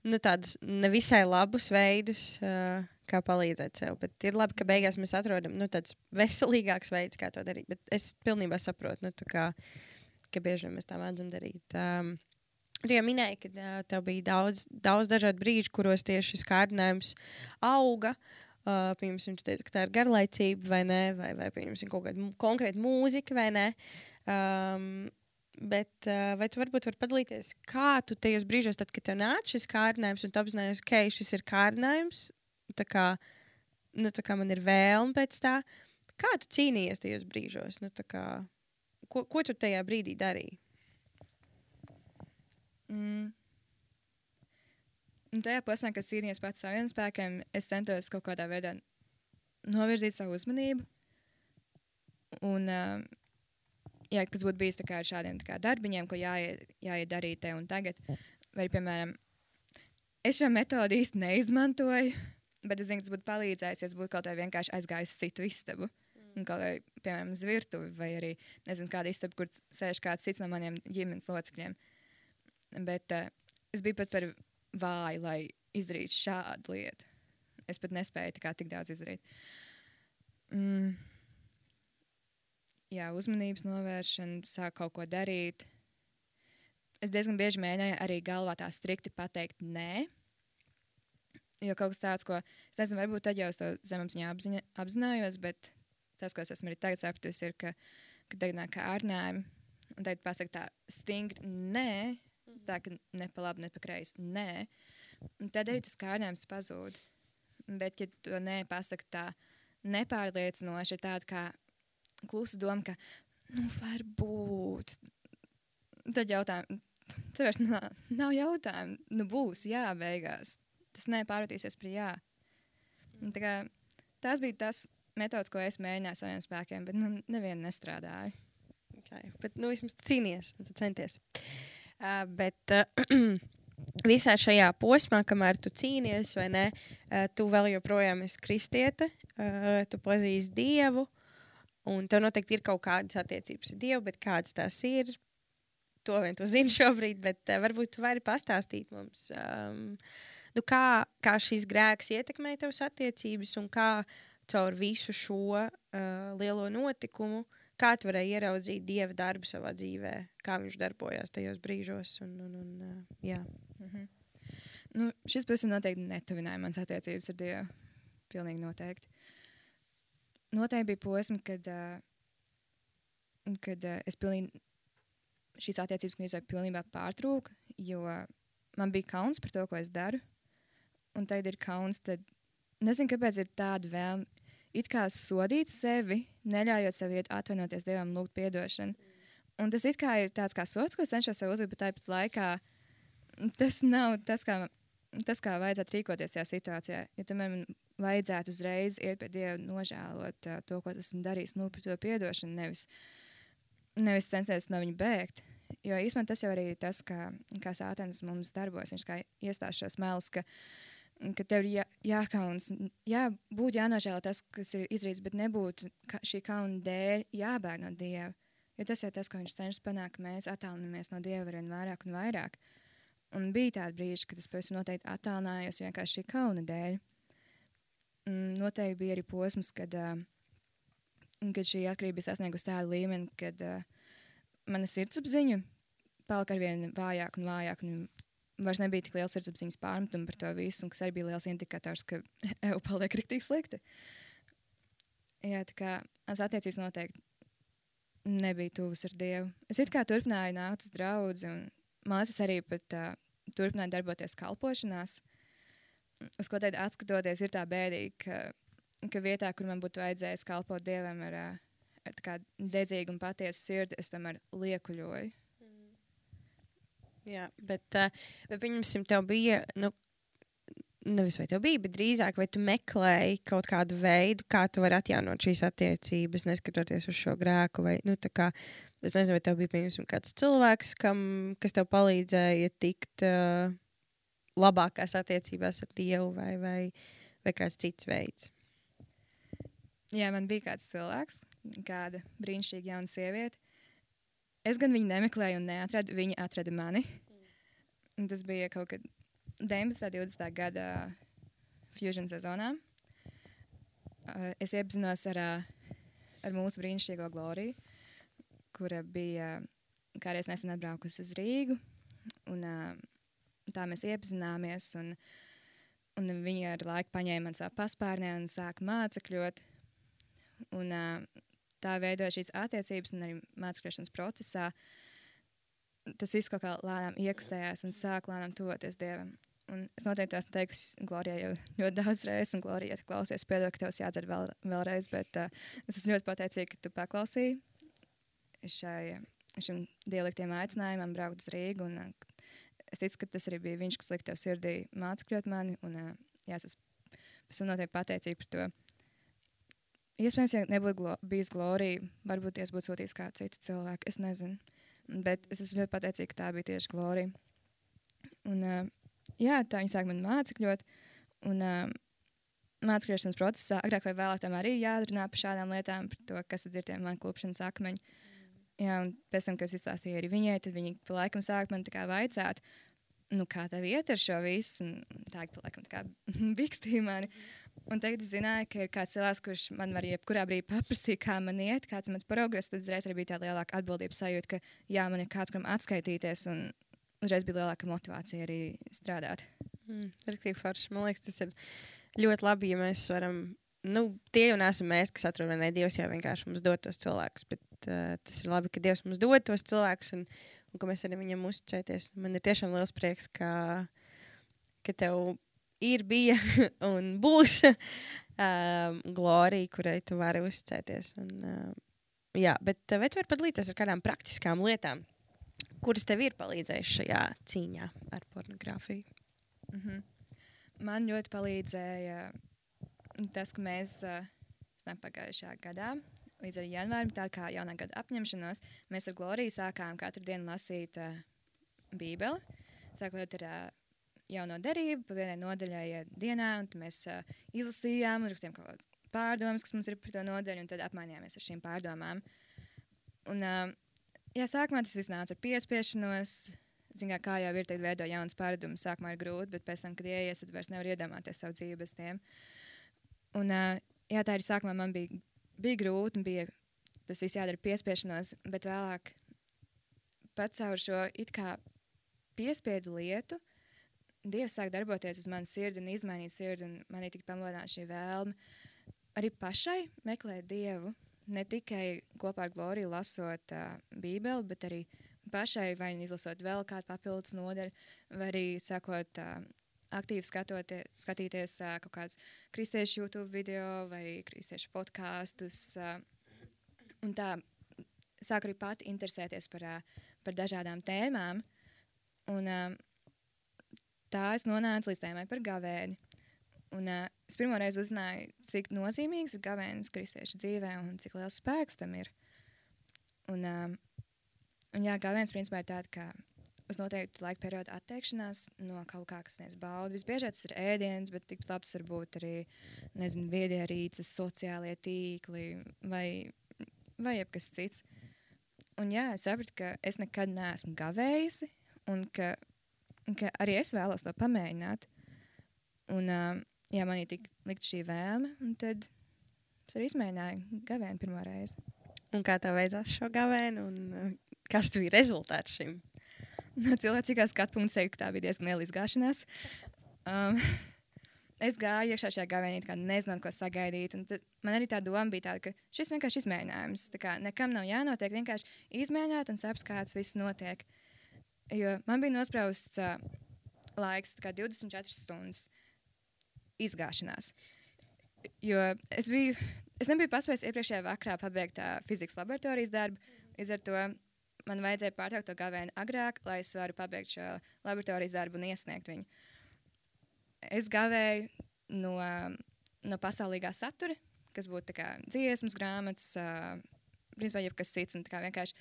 Speaker 1: nu, tādus nevisai labus veidus, uh, kā palīdzēt sev. Bet ir labi, ka beigās mēs atrodam nu, tādus veselīgākus veidus, kā to darīt. Bet es pilnībā saprotu, nu, kā, ka bieži vien mēs tā mēdzam darīt. Um, Tu jau minēji, ka uh, tev bija daudz, daudz dažādu brīžu, kuros tieši šis kārdinājums auga. Uh, piemēram, tu teici, ka tā ir garlaicība vai nē, vai, vai piemēram, kaut kāda konkrēta mūzika vai nē. Um, Bet uh, vai tu varbūt vari padalīties, kā tu tajos brīžos, tad, kad tev nāca šis kārdinājums, un tu apzinājies, ka okay, šis ir kārdinājums, tā kā, nu, tā kā man ir vēlme pēc tā, kā tu cīnījies tajos brīžos? Nu, kā, ko, ko tu tajā brīdī darīji?
Speaker 2: Mm. Un tajā posmā, kad cīnījos pats saviem spēkiem, es centos kaut kādā veidā novirzīt savu uzmanību. Un, uh, jā, kas būtu bijis ar šādiem kā, darbiņiem, ko jāiet, jāiet darīt te un tagad. Vai, piemēram, es šo metodi īsti neizmantoju, bet es zinu, ka tas būtu palīdzējis, ja es būtu kaut kā vienkārši aizgājis uz citu istabu. Mm. Kaut kā, piemēram, uz virtuvi vai arī nezinu, kāda istaba, kur sēž kāds cits no maniem ģimenes locekļiem. Bet uh, es biju pat par vāju, lai izdarītu šādu lietu. Es pat nespēju tik daudz izdarīt. Mm jā, uzmanības novēršana, sāk kaut ko darīt. Es diezgan bieži mēģināju arī galvā tā strikti pateikt nē. Jo kaut kas tāds, ko es nezinu, varbūt tad jau es to zemapziņā apziņa, apzinājos, bet tas, ko es esmu arī tagad sapratusi, ir, ka, ka tagad nāk ārnājumi un tagad pasaka tā stingri nē, tā ka ne pa labi, ne pa kreisi nē. Un tad arī tas kārnājums pazūd. Bet, ja to nē pasaka tā nepārliecinoši, ir tāda kā klusa doma, ka, nu, varbūt. Tad jautājums, tev vairs nav, nav jautājumu. Nu, būs, jā, beigās. Tas nepārvērtīsies par jā. Tā kā, tas bija tas metods, ko es mēģināju saviem spēkiem, bet nu, neviena nestrādāja.
Speaker 1: Okay. Bet, nu, vismaz cīnījies, tu centies. Uh, bet uh, visā šajā posmā, kamēr tu cīnījies, vai ne, uh, tu vēl joprojām esi kristiete, uh, tu pazīsti Dievu, un tev noteikti ir kaut kādas attiecības ar Dievu, bet kādas tās ir, to vien tu zini šobrīd, bet uh, varbūt tu vari pastāstīt mums, um, nu, kā, kā šis grēks ietekmē tavas attiecības un kā caur visu šo uh, lielo notikumu uh, kā tu varēji ieraudzīt dieva darbu savā dzīvē, kā viņš darbojās tajos brīžos. Un, un, un, uh, jā.
Speaker 2: Mm -hmm. nu, šis pavisam noteikti netuvināja manas attiecības ar Dievu. Pilnīgi noteikti. Noteikti bija posmi, kad, uh, kad uh, es pilnīgi šīs attiecības gandrīz pilnībā pārtrūku, jo man bija kauns par to, ko es daru. Un tagad ir kauns, tad nezinu, kāpēc ir tāda vēlme it kā sodīt sevi, neļaujot sev iet atvainoties Dievam, lūgt atdošanu. Un tas kā ir tāds kā sots, ko cenšos sev uzlikt, bet tāpat laikā tas nav tas, kā, tas, kā vajadzētu rīkoties tajā situācijā. Ja tam man vajadzētu uzreiz iet pie Dieva, nožēlot uh, to, ko esmu darījis, lūgt par to atdošanu, nevis, nevis censties no viņa bēgt. Jo īstenībā tas jau arī ir tas, kā, kā sātens mums darbojas. Viņš kā iestāsta šos melus, ka ka tev ir jā, jākauns. Jā, būtu jānožēlo tas, kas ir izdarīts, bet nebūtu ka šī kauna dēļ jābēg no Dieva. Jo tas ir tas, ko viņš cenšas panākt, ka mēs attālinamies no Dieva arvien vairāk un vairāk. Un bija tādi brīži, kad es pavisam noteikti attālinājos vienkārši šī kauna dēļ. Mm, noteikti bija arī posms, kad, kad šī atkarība sasniegusi tādu līmeni, kad mana sirdsapziņa palika arvien vājāk un vājāk. Un vairs nebija tik liels sirdsapziņas pārmetumi par to visu, un kas arī bija liels indikators, ka EU paliek rīktīgi slikti. Jā, tā kā tās attiecības noteikti nebija tuvas ar Dievu. Es it kā turpināju nākt uz draugu, un māsas arī pat uh, turpināja darboties kalpošanās. Uz ko tad atskatoties, ir tā bēdīgi, ka, ka vietā, kur man būtu vajadzējis kalpot Dievam ar, ar dedzīgu un patiesu sirdi, es tam ar liekuļoju.
Speaker 1: Jā, bet, uh, pieņemsim, tev bija. Nu, Nevis vai tev bija, bet drīzāk vai tu meklēji kaut kādu veidu, kā tu vari atjaunot šīs attiecības, neskatoties uz šo grēku. Vai, nu, kā, es nezinu, vai tev bija piemēram kāds cilvēks, kam, kas tev palīdzēja tikt uh, labākās attiecībās ar Dievu, vai, vai, vai kāds cits veids.
Speaker 2: Jā, man bija kāds cilvēks, kāda brīnišķīga jauna sieviete Es gan viņu nemeklēju un neatradu, viņa atrada mani. Un tas bija kaut kad 19. un 20. gada fusion sezonā. Uh, es iepazinos ar, uh, ar mūsu brīnišķīgo Gloriju, kura bija kādreiz nesen atbraukusi uz Rīgu. Un, uh, tā mēs iepazināmies. Un, un viņa ar laiku paņēma man savā paspārnē un sāka mācekļot. Un, tā veidoja šīs attiecības un arī mācīšanas procesā. Tas viss kaut kā lēnām iekustējās un sāk lēnām tuvoties Dievam. Un es noteikti esmu teikusi Glorijai jau ļoti daudz reizes, un Glorija, ja klausies, piedod, ka tev jādzer vēl, vēlreiz, bet uh, es esmu ļoti pateicīga, ka tu paklausīji šai, šim dialektiem aicinājumam braukt uz Rīgu. Un, uh, es ticu, ka tas arī bija viņš, kas lika tev sirdī mācekļot mani, un jā, es esmu noteikti pateicīga par to. Iespējams, ja nebūtu glo bijis Glorija, varbūt es būtu sūtījis kādu citu cilvēku. Es nezinu. Bet es esmu ļoti pateicīga, ka tā bija tieši Glorija. Un, uh, jā, tā viņa sāk man mācekļot. Un, uh, Mācīšanas procesā agrāk vai vēlāk tam arī jādara par šādām lietām, par to, kas ir tie mani klupšanas akmeņi. Jā, un pēc tam, kad es izstāstīju arī viņai, tad viņa pa laikam sāk man tā kā vaicāt, nu, kā tev iet ar šo visu. Un tā, pa laikam, tā kā bikstīja mani. Un tagad es zināju, ka ir kāds cilvēks, kurš man var jebkurā brīdī paprasīt, kā man iet, kāds ir mans progress. Tad uzreiz arī bija tā lielāka atbildības sajūta, ka jā, man ir kāds, kuram atskaitīties. Un uzreiz bija lielāka motivācija arī strādāt.
Speaker 1: Mm, forši. Man liekas, tas ir ļoti labi, ja mēs varam. Nu, tie jau neesam mēs, kas atrod, ne Dievs jau vienkārši mums dod tos cilvēkus. Bet tas ir labi, ka Dievs mums dod tos cilvēkus un, un ka mēs arī viņam uzticēties. Man ir tiešām liels prieks, ka, ka tev ir, bija un būs um, glorija, kurai tu vari uzticēties. Un, um, jā, bet vai tu vari padalīties ar kādām praktiskām lietām, kuras tev ir palīdzējušas šajā cīņā ar pornogrāfiju?
Speaker 2: Mm -hmm. Man ļoti palīdzēja tas, ka mēs uh, pagājušajā gadā, līdz ar janvārim, tā kā jaunā gada apņemšanos, mēs ar Gloriju sākām katru dienu lasīt uh, Bībeli. Sākot ar uh, jauno derību, pa vienai nodaļai dienā, un mēs uh, izlasījām un rakstījām kaut kādas pārdomas, kas mums ir par to nodaļu, un tad apmainījāmies ar šīm pārdomām. Un, uh, jā, sākumā tas viss nāca ar piespiešanos. Zināt, kā jau ir, tad veido jaunas paradumus. Sākumā ir grūti, bet pēc tam, kad ieies, tad vairs nevar iedomāties savu dzīvi bez tiem. Un, uh, jā, tā arī sākumā man bija, bija grūti, bija tas viss jādara piespiešanos, bet vēlāk pats caur šo it kā piespiedu lietu. Dievs sāk darboties uz manas sirdi un izmainīt sirdi, un manī tika pamodināta šī vēlme arī pašai meklēt Dievu ne tikai kopā ar Gloriju lasot uh, Bībeli, bet arī pašai vai nu izlasot vēl kādu papildus nodaļu, vai arī sakot, uh, aktīvi skatotie, skatīties uh, kaut kādus kristiešu YouTube video vai arī kristiešu podkāstus. Uh, un tā sāku arī pati interesēties par, uh, par dažādām tēmām. Un, uh, tā es nonācu līdz tēmai par gavēni. Un, uh, es pirmo reizi uzzināju, cik nozīmīgs ir gavēnis kristiešu dzīvē un cik liels spēks tam ir. Un, um, un jā, gavēnis principā ir tāds, ka uz noteiktu laika periodu atteikšanās no kaut kā, kas sniedz baudu. Visbiežāk tas ir ēdiens, bet tikpat labs var būt arī nezinu, viedierīces, sociālie tīkli vai, vai jebkas cits. Un jā, es sapratu, ka es nekad neesmu gavējusi un ka, un ka arī es vēlos to pamēģināt. Un, jā, man ir likt šī vēlme, un tad es arī izmēģināju gavēnu pirmo reizi.
Speaker 1: Un kā tev veicās šo gavēnu, un kas bija rezultāts šim?
Speaker 2: No cilvēcīgā skatu punkta teikt, ka tā bija diezgan liela izgāšanās. Um, es gāju iekšā šajā gavēnī, kā nezināju, ko sagaidīt. Man arī tā doma bija tāda, ka šis vienkārši izmēģinājums. Tā kā nekam nav jānotiek, vienkārši izmēģināt un saprast, kā tas viss notiek. Jo man bija nosprausts uh, laiks, kā 24 stundas izgāšanās. Jo es, biju, es nebiju paspējis iepriekšējā vakarā pabeigt tā fizikas laboratorijas darbu. Līdz ar to man vajadzēja pārtraukt to gavēni agrāk, lai es varu pabeigt šo laboratorijas darbu un iesniegt viņu. Es gavēju no, no pasaulīgā satura, kas būtu dziesmas, grāmatas, uh, principā jebkas cits. Un, vienkārši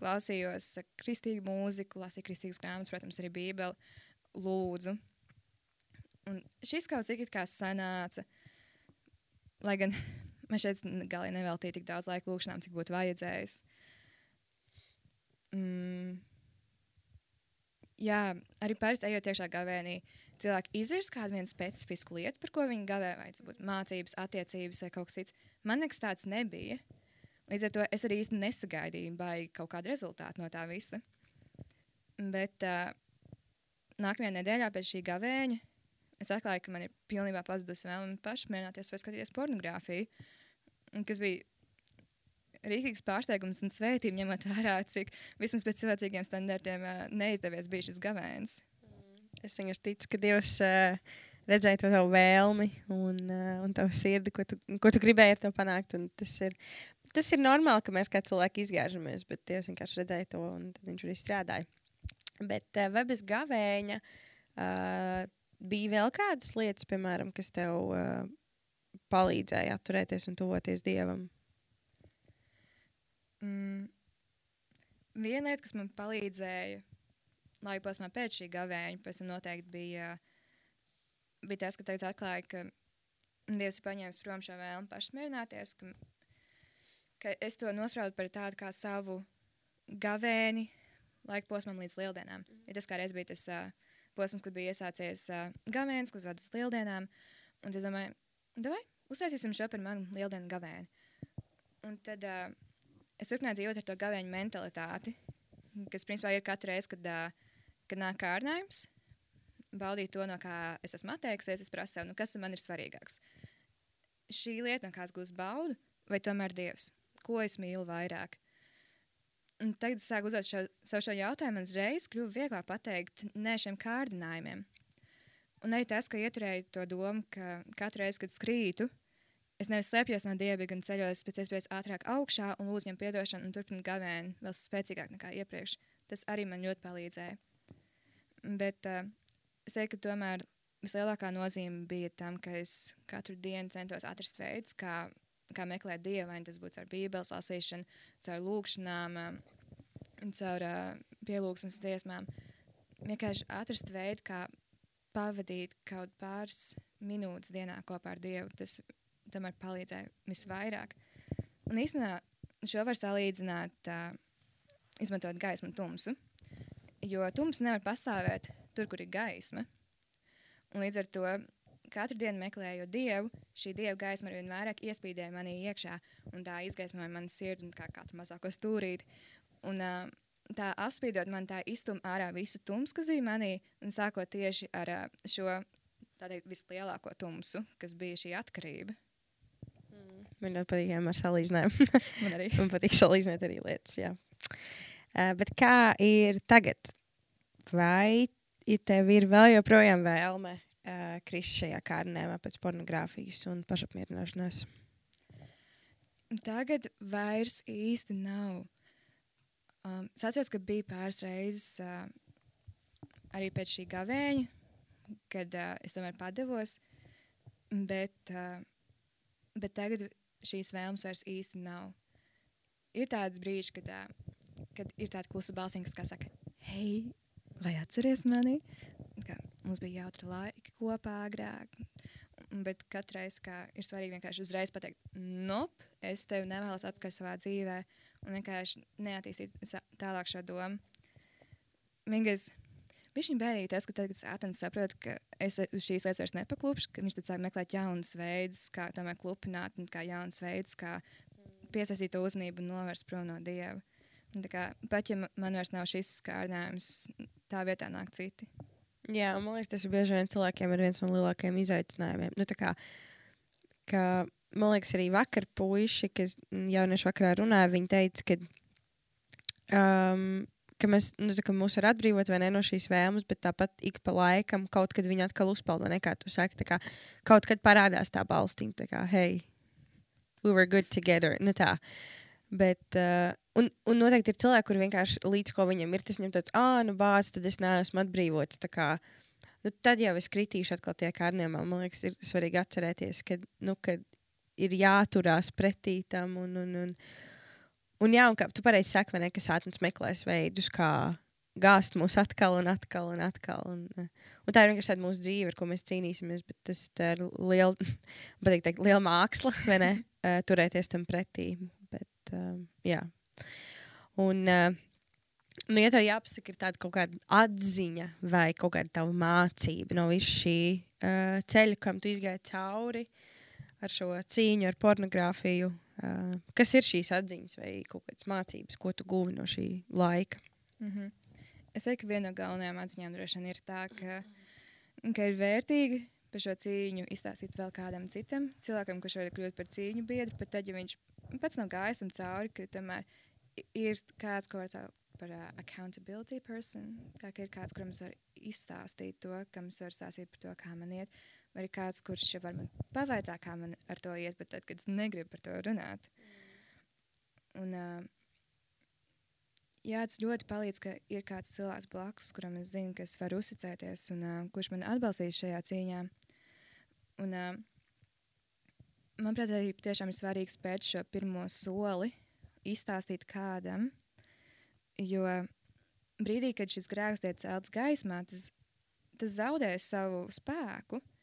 Speaker 2: klausījos kristīgu mūziku, lasīju kristīgas grāmatas, protams, arī Bībeli, lūdzu. Un šis kaut cik kā sanāca, lai gan man šeit galīgi neveltīja tik daudz laika lūkšanām, cik būtu vajadzējis. Mm. Jā, arī parasti ejot iekšā gavēnī, cilvēki izvirs kādu vienu specifisku lietu, par ko viņi gavē, vai tas būtu mācības, attiecības vai kaut kas cits. Man nekas tāds nebija. Līdz ar to es arī īsti nesagaidīju baigi kaut kādu rezultātu no tā visa. Bet uh, nākamajā nedēļā pēc šī gavēņa es atklāju, ka man ir pilnībā pazudusi vēlme pašmierināties vai skatīties pornogrāfiju. Kas bija rīkīgs pārsteigums un svētība, ņemot vērā, cik vismaz pēc cilvēcīgiem standartiem neizdevies bija šis gavēns.
Speaker 1: Mm. Es vienkārši ticu, ka Dievs uh, redzēja to tavu vēlmi un, uh, un tavu sirdi, ko tu, ko tu gribēji ar to panākt. Tas ir, tas ir normāli, ka mēs kā cilvēki izgāžamies, bet Dievs vienkārši redzēja to un viņš arī strādāja. Bet vai bez gavēņa? Bija vēl kādas lietas, piemēram, kas tev palīdzēja atturēties un tuvoties dievam?
Speaker 2: Mm. Viena lieta, kas man palīdzēja laika posmā pēc šī gavēņa, pēc tam noteikti bija, bija tas, ka teica atklāja, ka Dievs ir paņēmis prom šo vēlmu pašmierināties, ka, ka es to nospraudu par tādu kā savu gavēni laika posmam līdz lieldienām. Mm. Ja tas kā reiz bija tas uh, posms, kad bija iesācies uh, gavēnis, kas vedas lieldienām. Un es domāju, vai uztaisīsim šo par manu lieldienu gavēni. Un tad uh, es turpināju dzīvot ar to gavēņu mentalitāti, kas principā ir katru reizi, kad, kad nāk kārdinājums. Baudīt to, no kā es esmu atteiksies, es prasu sev, nu, kas man ir svarīgāks. Šī lieta, no kādas gūs baudu, vai tomēr Dievs? Ko es mīlu vairāk? Un tagad es sāku uzdot šo, sev šo jautājumu, man uzreiz kļuva vieglāk pateikt nē šiem kārdinājumiem. Un arī tas, ka ieturēju to domu, ka katru reizi, kad skrītu, es nevis slēpjos no dieva, gan ceļos pēc iespējas ātrāk augšā un lūdzu viņam atdošanu un turpinu gavēni vēl spēcīgāk nekā iepriekš. tas arī man ļoti palīdzēja. Bet uh, es teiktu, ka tomēr vislielākā nozīme bija tam, ka es katru dienu centos atrast veidus, kā, kā meklēt dievu, vai tas būtu ar bībeles lasīšanu, caur lūkšanām, caur uh, pielūgsmes dziesmām. Vienkārši atrast veidu, kā pavadīt kaut pāris minūtes dienā kopā ar Dievu. Tas tomēr palīdzēja visvairāk. Un īstenībā šo var salīdzināt, uh, izmantojot gaismu un tumsu. Jo tumsa nevar pastāvēt tur, kur ir gaisma. Un līdz ar to katru dienu meklējot dievu, šī dieva gaisma ar vien vairāk iespīdēja manī iekšā, un tā izgaismoja manu sirdi kā katru mazāko stūrīti. Un, uh, tā apspīdot man, tā iztum ārā visu tumsu, kas bija manī, un sākot tieši ar uh, šo teikt, vislielāko tumsu, kas bija šī atkarība.
Speaker 1: Man ļoti patīk, ja ar salīdzinājumu.
Speaker 2: Man arī.
Speaker 1: Man patīk salīdzināt arī lietas. Jā. Uh, bet kā ir tagad? Vai ja tev ir vēl joprojām vēlme uh, krist šajā kārnēmā pēc pornogrāfijas un pašapmierināšanās?
Speaker 2: Tagad vairs īsti nav. Um, es atceros, ka bija pāris reizes uh, arī pēc šī gavēņa, kad uh, es tomēr padevos. Bet, uh, bet tagad šīs vēlmes vairs īsti nav. Ir tāds brīdis, kad, kad ir tāda klusa balsiņa, kas saka, hei, vai atceries mani? Kā, mums bija jautri laiki kopā agrāk. Bet katru reizi ir svarīgi vienkārši uzreiz pateikt, nope, es tevi nevēlos apkārt savā dzīvē, un vienkārši neattīstīt tālāk šo domu. Vienkārši Viņš bija bēdīgi tas, ka tad, kad Sātans saprot, ka es uz šīs lietas vairs nepaklupšu, ka viņš tad sāk meklēt jaunus veidus, kā tomēr klupināt, un kā jaunus veidus, kā piesaistīt uzmanību un novērst prom no Dieva. Un, kā, pat ja man vairs nav šis skārnājums, tā vietā nāk citi.
Speaker 1: Jā, man liekas, tas ir bieži vien cilvēkiem ir viens no lielākajiem izaicinājumiem. Nu, kā, ka, man liekas, arī vakar puiši, kas jaunieši vakarā runāja, viņi teica, ka um, ka mēs nu, ka mūs var atbrīvot ne, no šīs vēlmes, bet tāpat ik pa laikam kaut kad viņi atkal uzpeld, vai ne? Kā tu saki, kā, kaut kad parādās tā balstiņa, tā kā, hei, we were good together. Ne tā. Bet, uh, un, un noteikti ir cilvēki, kuriem vienkārši līdz ko viņam ir, tas viņam tāds, ah, nu, bācis, tad es neesmu atbrīvots. Kā, nu, tad jau es kritīšu atkal tie kārniem. Man liekas, ir svarīgi atcerēties, ka, nu, ka ir jāturās pretī tam. Un, un, un, Un jā, un kā tu pareizi saki, ne, ka sātnes meklēs veidus, kā gāzt mūs atkal un atkal un atkal. Un, eh, un tā ir vienkārši tāda mūsu dzīve, ar ko mēs cīnīsimies. Bet tas ir liela, patīk teikt, liela māksla, vai ne? Uh, turēties tam pretī. Bet, uh, jā. Un, nu, ja tev jāpasaka, ir tāda kaut kāda atziņa vai kaut kāda tava mācība no visu šī uh, ceļa, kam tu izgāji cauri ar šo cīņu ar pornogrāfiju, Uh, kas ir šīs atziņas vai kaut kādas mācības, ko tu guvi no šī laika?
Speaker 2: Mm -hmm. Es teiktu, ka viena no galvenajām atziņām droši vien ir tā, ka, ka ir vērtīgi par šo cīņu izstāstīt vēl kādam citam cilvēkam, kurš var kļūt par cīņu biedru, pat tad, ja viņš pats nav gājis tam cauri, ka tomēr ir kāds, ko var saukt par uh, accountability person, tā ka ir kāds, kuram es varu izstāstīt to, kam es varu stāstīt par to, kā man iet. Uh, Vai ir kāds, kurš var man pavaicāt, kā man ar to iet, bet tad, kad es negribu par to runāt. Mm. Un, jā, tas ļoti palīdz, ka ir kāds cilvēks blakus, kuram es zinu, ka es varu uzticēties un kurš man atbalstīs šajā cīņā. Un, manuprāt, arī tiešām ir svarīgi spērt šo pirmo soli, izstāstīt kādam, jo brīdī, kad šis grēks tiek celts gaismā, tas, tas zaudē savu spēku. Mm,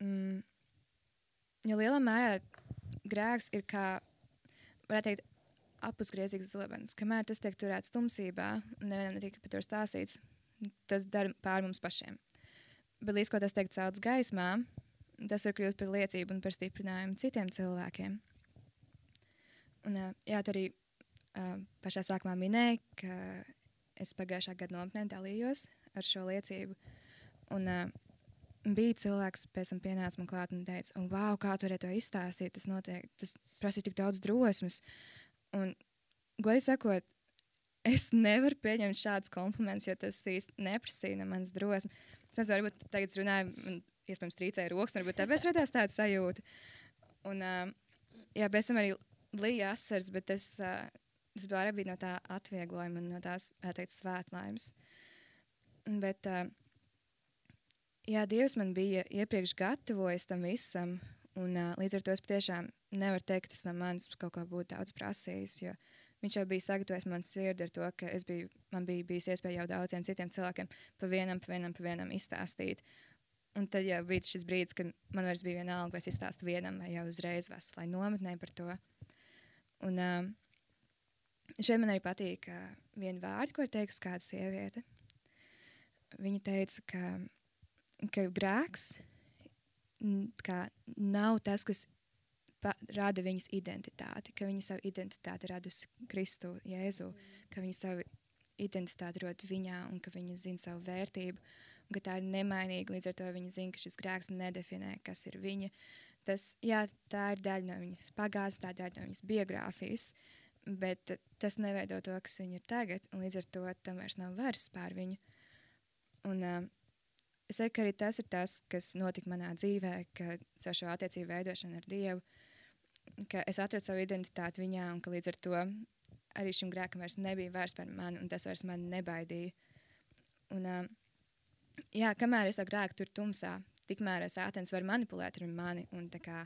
Speaker 2: jo lielā mērā grēks ir kā, varētu teikt, apusgriezīgs zobens. Kamēr tas tiek turēts tumsībā, nevienam netika par to stāstīts, tas dara pār mums pašiem. Bet līdz ko tas tiek celts gaismā, tas var kļūt par liecību un par stiprinājumu citiem cilvēkiem. Un, jā, tā arī uh, pašā sākumā minēja, ka es pagājušā gada nometnē dalījos ar šo liecību. Un, uh, bija cilvēks, kas pēc tam pienāca man klāt un teica, un, wow, kā tu vari to izstāstīt. Tas, notiek, tas prasīja tik daudz drosmes. Un, godīgi sakot, es nevaru pieņemt šādus komplimentus, jo tas īsti neprasīja no manas drosmes. Es varbūt tagad es runāju, man iespējams trīcēja rokas, varbūt tāpēc radās tāda sajūta. Un, uh, jā, pēc tam arī līja asars, bet es, uh, tas bija arī no tā atvieglojuma un no tās, tā teikt, svētlaimes. Bet, uh, jā, Dievs man bija iepriekš gatavojis tam visam, un uh, līdz ar to es patiešām nevaru teikt, tas no manis kaut ko būtu daudz prasījis, jo viņš jau bija sagatavojis man sirdi ar to, ka es biju, man bija bijis iespēja jau daudziem citiem cilvēkiem pa vienam, pa vienam, pa vienam izstāstīt. Un tad jau bija šis brīdis, kad man vairs bija vienalga, vai es izstāstu vienam vai jau uzreiz veselai nometnē par to. Un uh, šeit man arī patīk uh, viena vārda, ko ir teikusi kāda sieviete. Viņa teica, ka, ka grēks kā, nav tas, kas pa, rada viņas identitāti, ka viņa savu identitāti radusi Kristu, Jēzu, ka viņa savu identitāti rod viņā un ka viņa zina savu vērtību un ka tā ir nemainīga. Līdz ar to viņa zina, ka šis grēks nedefinē, kas ir viņa. Tas, jā, tā ir daļa no viņas pagātnes, tā ir daļa no viņas biogrāfijas, bet tas neveido to, kas viņa ir tagad, un līdz ar to tam vairs nav varas pār viņu. Un, uh, es teiktu, ka arī tas ir tas, kas notika manā dzīvē, kad ar šo attiecību veidošanu ar Dievu, ka es atradu savu identitāti viņā, un ka līdz ar to arī šim grēkam vairs nebija vairs par mani, un tas vairs mani nebaidīja. Un, uh, jā, kamēr es grēku tur tumsā, tikmēr sētens var manipulēt ar mani un kā,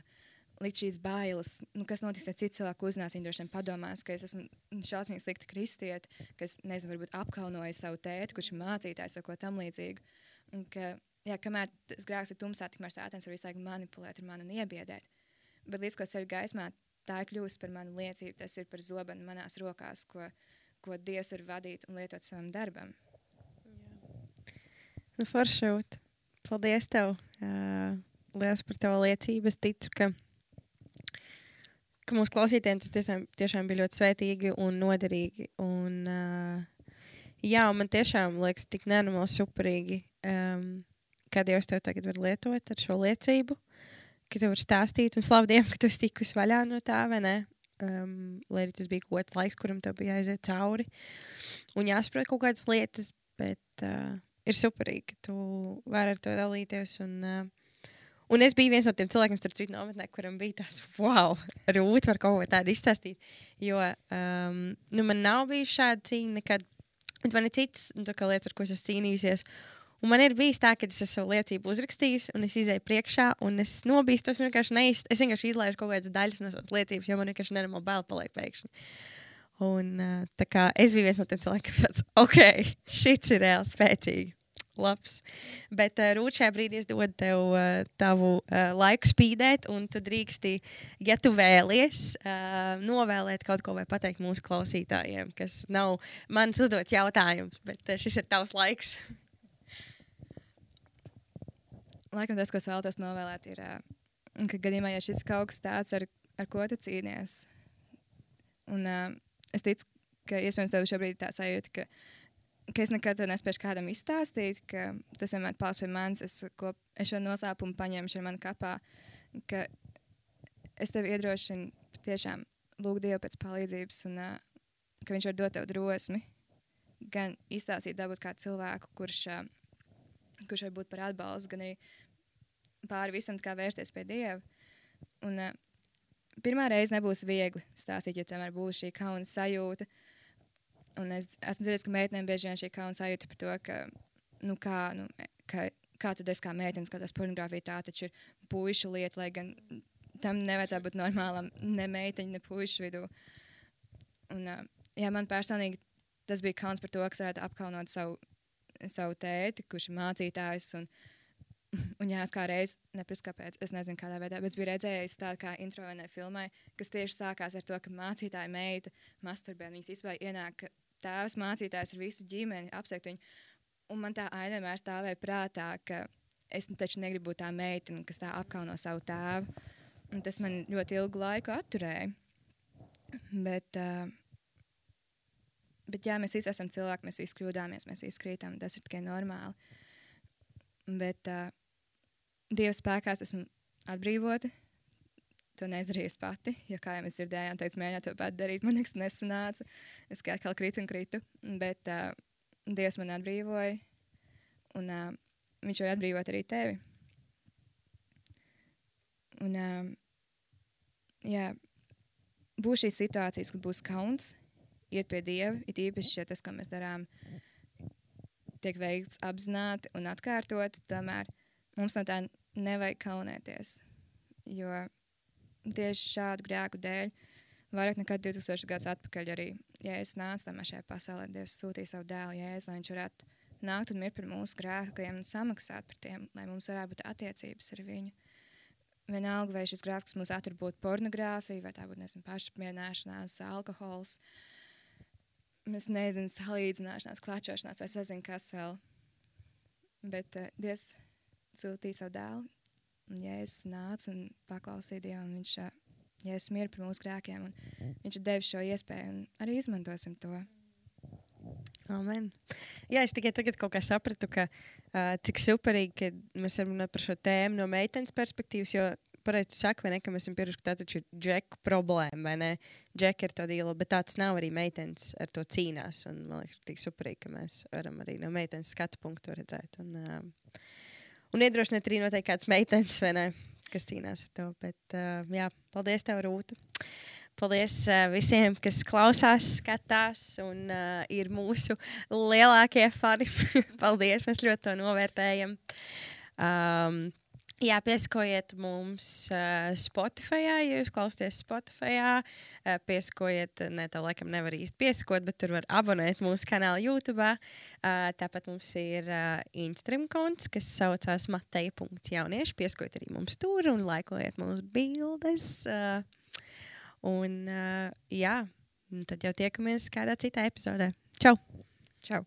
Speaker 2: likt šīs bailes, nu, kas notiks, ja cits cilvēks uzzinās, viņi droši vien padomās, ka es esmu šausmīgi slikta kristiete, kas, nezinu, varbūt apkaunoja savu tēti, kurš ir mācītājs vai ko tam līdzīgu. Un ka, jā, kamēr tas grēks ir tumsā, tikmēr sētens var laiku manipulēt ar mani un iebiedēt. Bet līdz ko ceļu gaismā, tā ir kļūst par manu liecību, tas ir par zobenu manās rokās, ko, ko Dievs var vadīt un lietot savam darbam.
Speaker 1: Nu, Foršūt. Paldies tev. Uh, Lielas par tavu liecību. Es ticu, ka, ka mūsu klausītājiem tas tiešām, tiešām bija ļoti svētīgi un noderīgi. Un, uh, jā, un man tiešām liekas tik nenormāli superīgi, um, kā Dievs tev tagad var lietot ar šo liecību, ka tev var stāstīt un slavdiem, ka tu esi tikus vaļā no tā, vai ne? Um, lai arī tas bija kaut kāds laiks, kuram tev bija jāiziet cauri un jāsaprot kaut kādas lietas, bet uh, ir superīgi, ka tu vari ar to dalīties. Un, uh, un es biju viens no tiem cilvēkiem, starp citu, nometnē, kuram bija tāds, wow, rūti var kaut ko tādu izstāstīt. Jo um, nu, man nav bijis šāda cīņa nekad. Bet man ir citas nu, lietas, ar ko es esmu cīnījusies. Un man ir bijis tā, ka es esmu savu liecību uzrakstījis, un es izēju priekšā, un es nobīstu. Es vienkārši neizstāstu. Es vienkārši izlaižu kaut kādas daļas no savas liecības, jo man vienkārši nenormāli bail paliek pēkšņi. Un, kā es biju viens no tiem cilvēkiem, kas tāds, ok, šis ir reāli spēcīgi. Labs. Bet uh, Rūt, šajā brīdī es dodu tev uh, tavu uh, laiku spīdēt, un tu drīksti, ja tu vēlies, uh, novēlēt kaut ko vai pateikt mūsu klausītājiem, kas nav mans uzdots jautājums, bet uh, šis ir tavs laiks.
Speaker 2: Laikam tas, ko es vēlos novēlēt, ir, uh, ka gadījumā, ja šis kaut kas tāds, ar, ar ko tu cīnies, un uh, es ticu, ka iespējams tev šobrīd ir tā sajūta, ka ka es nekad to nespēju kādam izstāstīt, ka tas vienmēr paliks pie manis. Es, ko, es šo noslēpumu paņemšu ar mani kapā, ka es tev iedrošinu tiešām lūgt Dievu pēc palīdzības un uh, ka viņš var dot tev drosmi. Gan izstāstīt, dabūt kādu cilvēku, kurš, uh, kurš var būt par atbalstu, gan arī pāri visam kā vērsties pie Dieva. Un, uh, pirmā reize nebūs viegli stāstīt, jo tomēr būs šī kauna sajūta. Uh, Un es esmu dzirdējis, ka meitenēm bieži vien šī kauna sajūta par to, ka, nu, kā, nu, ka, kā tad es kā meitene skatās pornogrāfiju, tā taču ir puišu lieta, lai gan tam nevajadzētu būt normālam ne meiteņu, ne puišu vidū. Un, jā, man personīgi tas bija kauns par to, ka varētu apkaunot savu, savu tēti, kurš ir mācītājs. Un, Un jā, es kā reiz, neprasa, kāpēc, es nezinu, kādā veidā, bet es biju redzējis tādu kā intro vienai filmai, kas tieši sākās ar to, ka mācītāja meita masturbē. Viņas īstenībā ienāk tēvs, mācītājs ar visu ģimeni, apsveikt viņu. Un man tā aina vienmēr stāvēja prātā, ka es taču negribu būt tā meitene, kas tā apkauno savu tēvu. Un tas man ļoti ilgu laiku atturēja. Bet, uh, bet jā, mēs visi esam cilvēki, mēs visi kļūdāmies, mēs visi krītam. Tas ir tikai normāli. Bet uh, Dieva spēkās esmu atbrīvota to neizdarīju pati. Jo, kā jau mēs dzirdējām, teicu, mēģināt to pat darīt. Man nekas nesanāca. Es kā atkal kritu un kritu. Bet uh, Dievs man atbrīvoja. Un uh, viņš var atbrīvot arī tevi. Un, uh, jā, būs šīs situācijas, kad būs kauns. iet pie dieva, it īpaši, ja tas, ko mēs darām, tiek veikts apzināti un atkārtot, tomēr mums no tā nevajag kaunēties. Jo tieši šādu grēku dēļ, vairāk nekā 2000 gadus atpakaļ, arī nācu tam šajā pasaulē, Dievs sūtīja savu dēlu, Jēzu, lai viņš varētu nākt un mirt par mūsu grēkiem un samaksāt par tiem, lai mums varētu būt attiecības ar viņu. Vienalga, vai šis grēks mūs attur būt pornogrāfija, vai tā būtu nezinu, pašapmierināšanās, alkohols, mēs nezinām, salīdzināšanās, klačošanās, vai sazinu, kas vēl. Bet uh, Dievs sūtīja savu dēlu, un ja es nācu un paklausīju Dievu, un viņš, es miru par mūsu grēkiem, un viņš devis šo iespēju, un arī izmantosim to.
Speaker 1: Amen. Jā, es tikai tagad kaut kā sapratu, ka uh, cik superīgi, ka mēs varam runāt par šo tēmu no meitenes perspektīvas, jo pareizi saka, vai ne, ka mēs esam pieraduši, ka tā taču ir džeku problēma, vai ne? Džeki ir tāda iela, bet tāds nav arī meitenes ar to cīnās. Un, man liekas, tik superīgi, ka mēs varam arī no meitenes skatu punktu redzēt. Un, uh, un iedrošināt arī noteikti kādas meitenes, ne, kas cīnās ar to. Bet, uh, jā, paldies tev, Rūta. Paldies uh, visiem, kas klausās, skatās un uh, ir mūsu lielākie fani. Paldies, mēs ļoti to novērtējam. Um, Jā, piesakojiet mums uh, Spotify, ja jūs klausāties Spotify. Uh, piesakojiet, ne tā laikam nevar īsti piesakot, bet tur var abonēt mūsu kanālu YouTube. Uh, tāpat mums ir uh, Instagram konts, kas saucās Mateja.jaunieši. Piesakojiet arī mums tur un laikojiet mūsu bildes. Uh, Un, uh, jā, tad jau tiekamies kādā citā epizodē. Čau!
Speaker 2: Čau!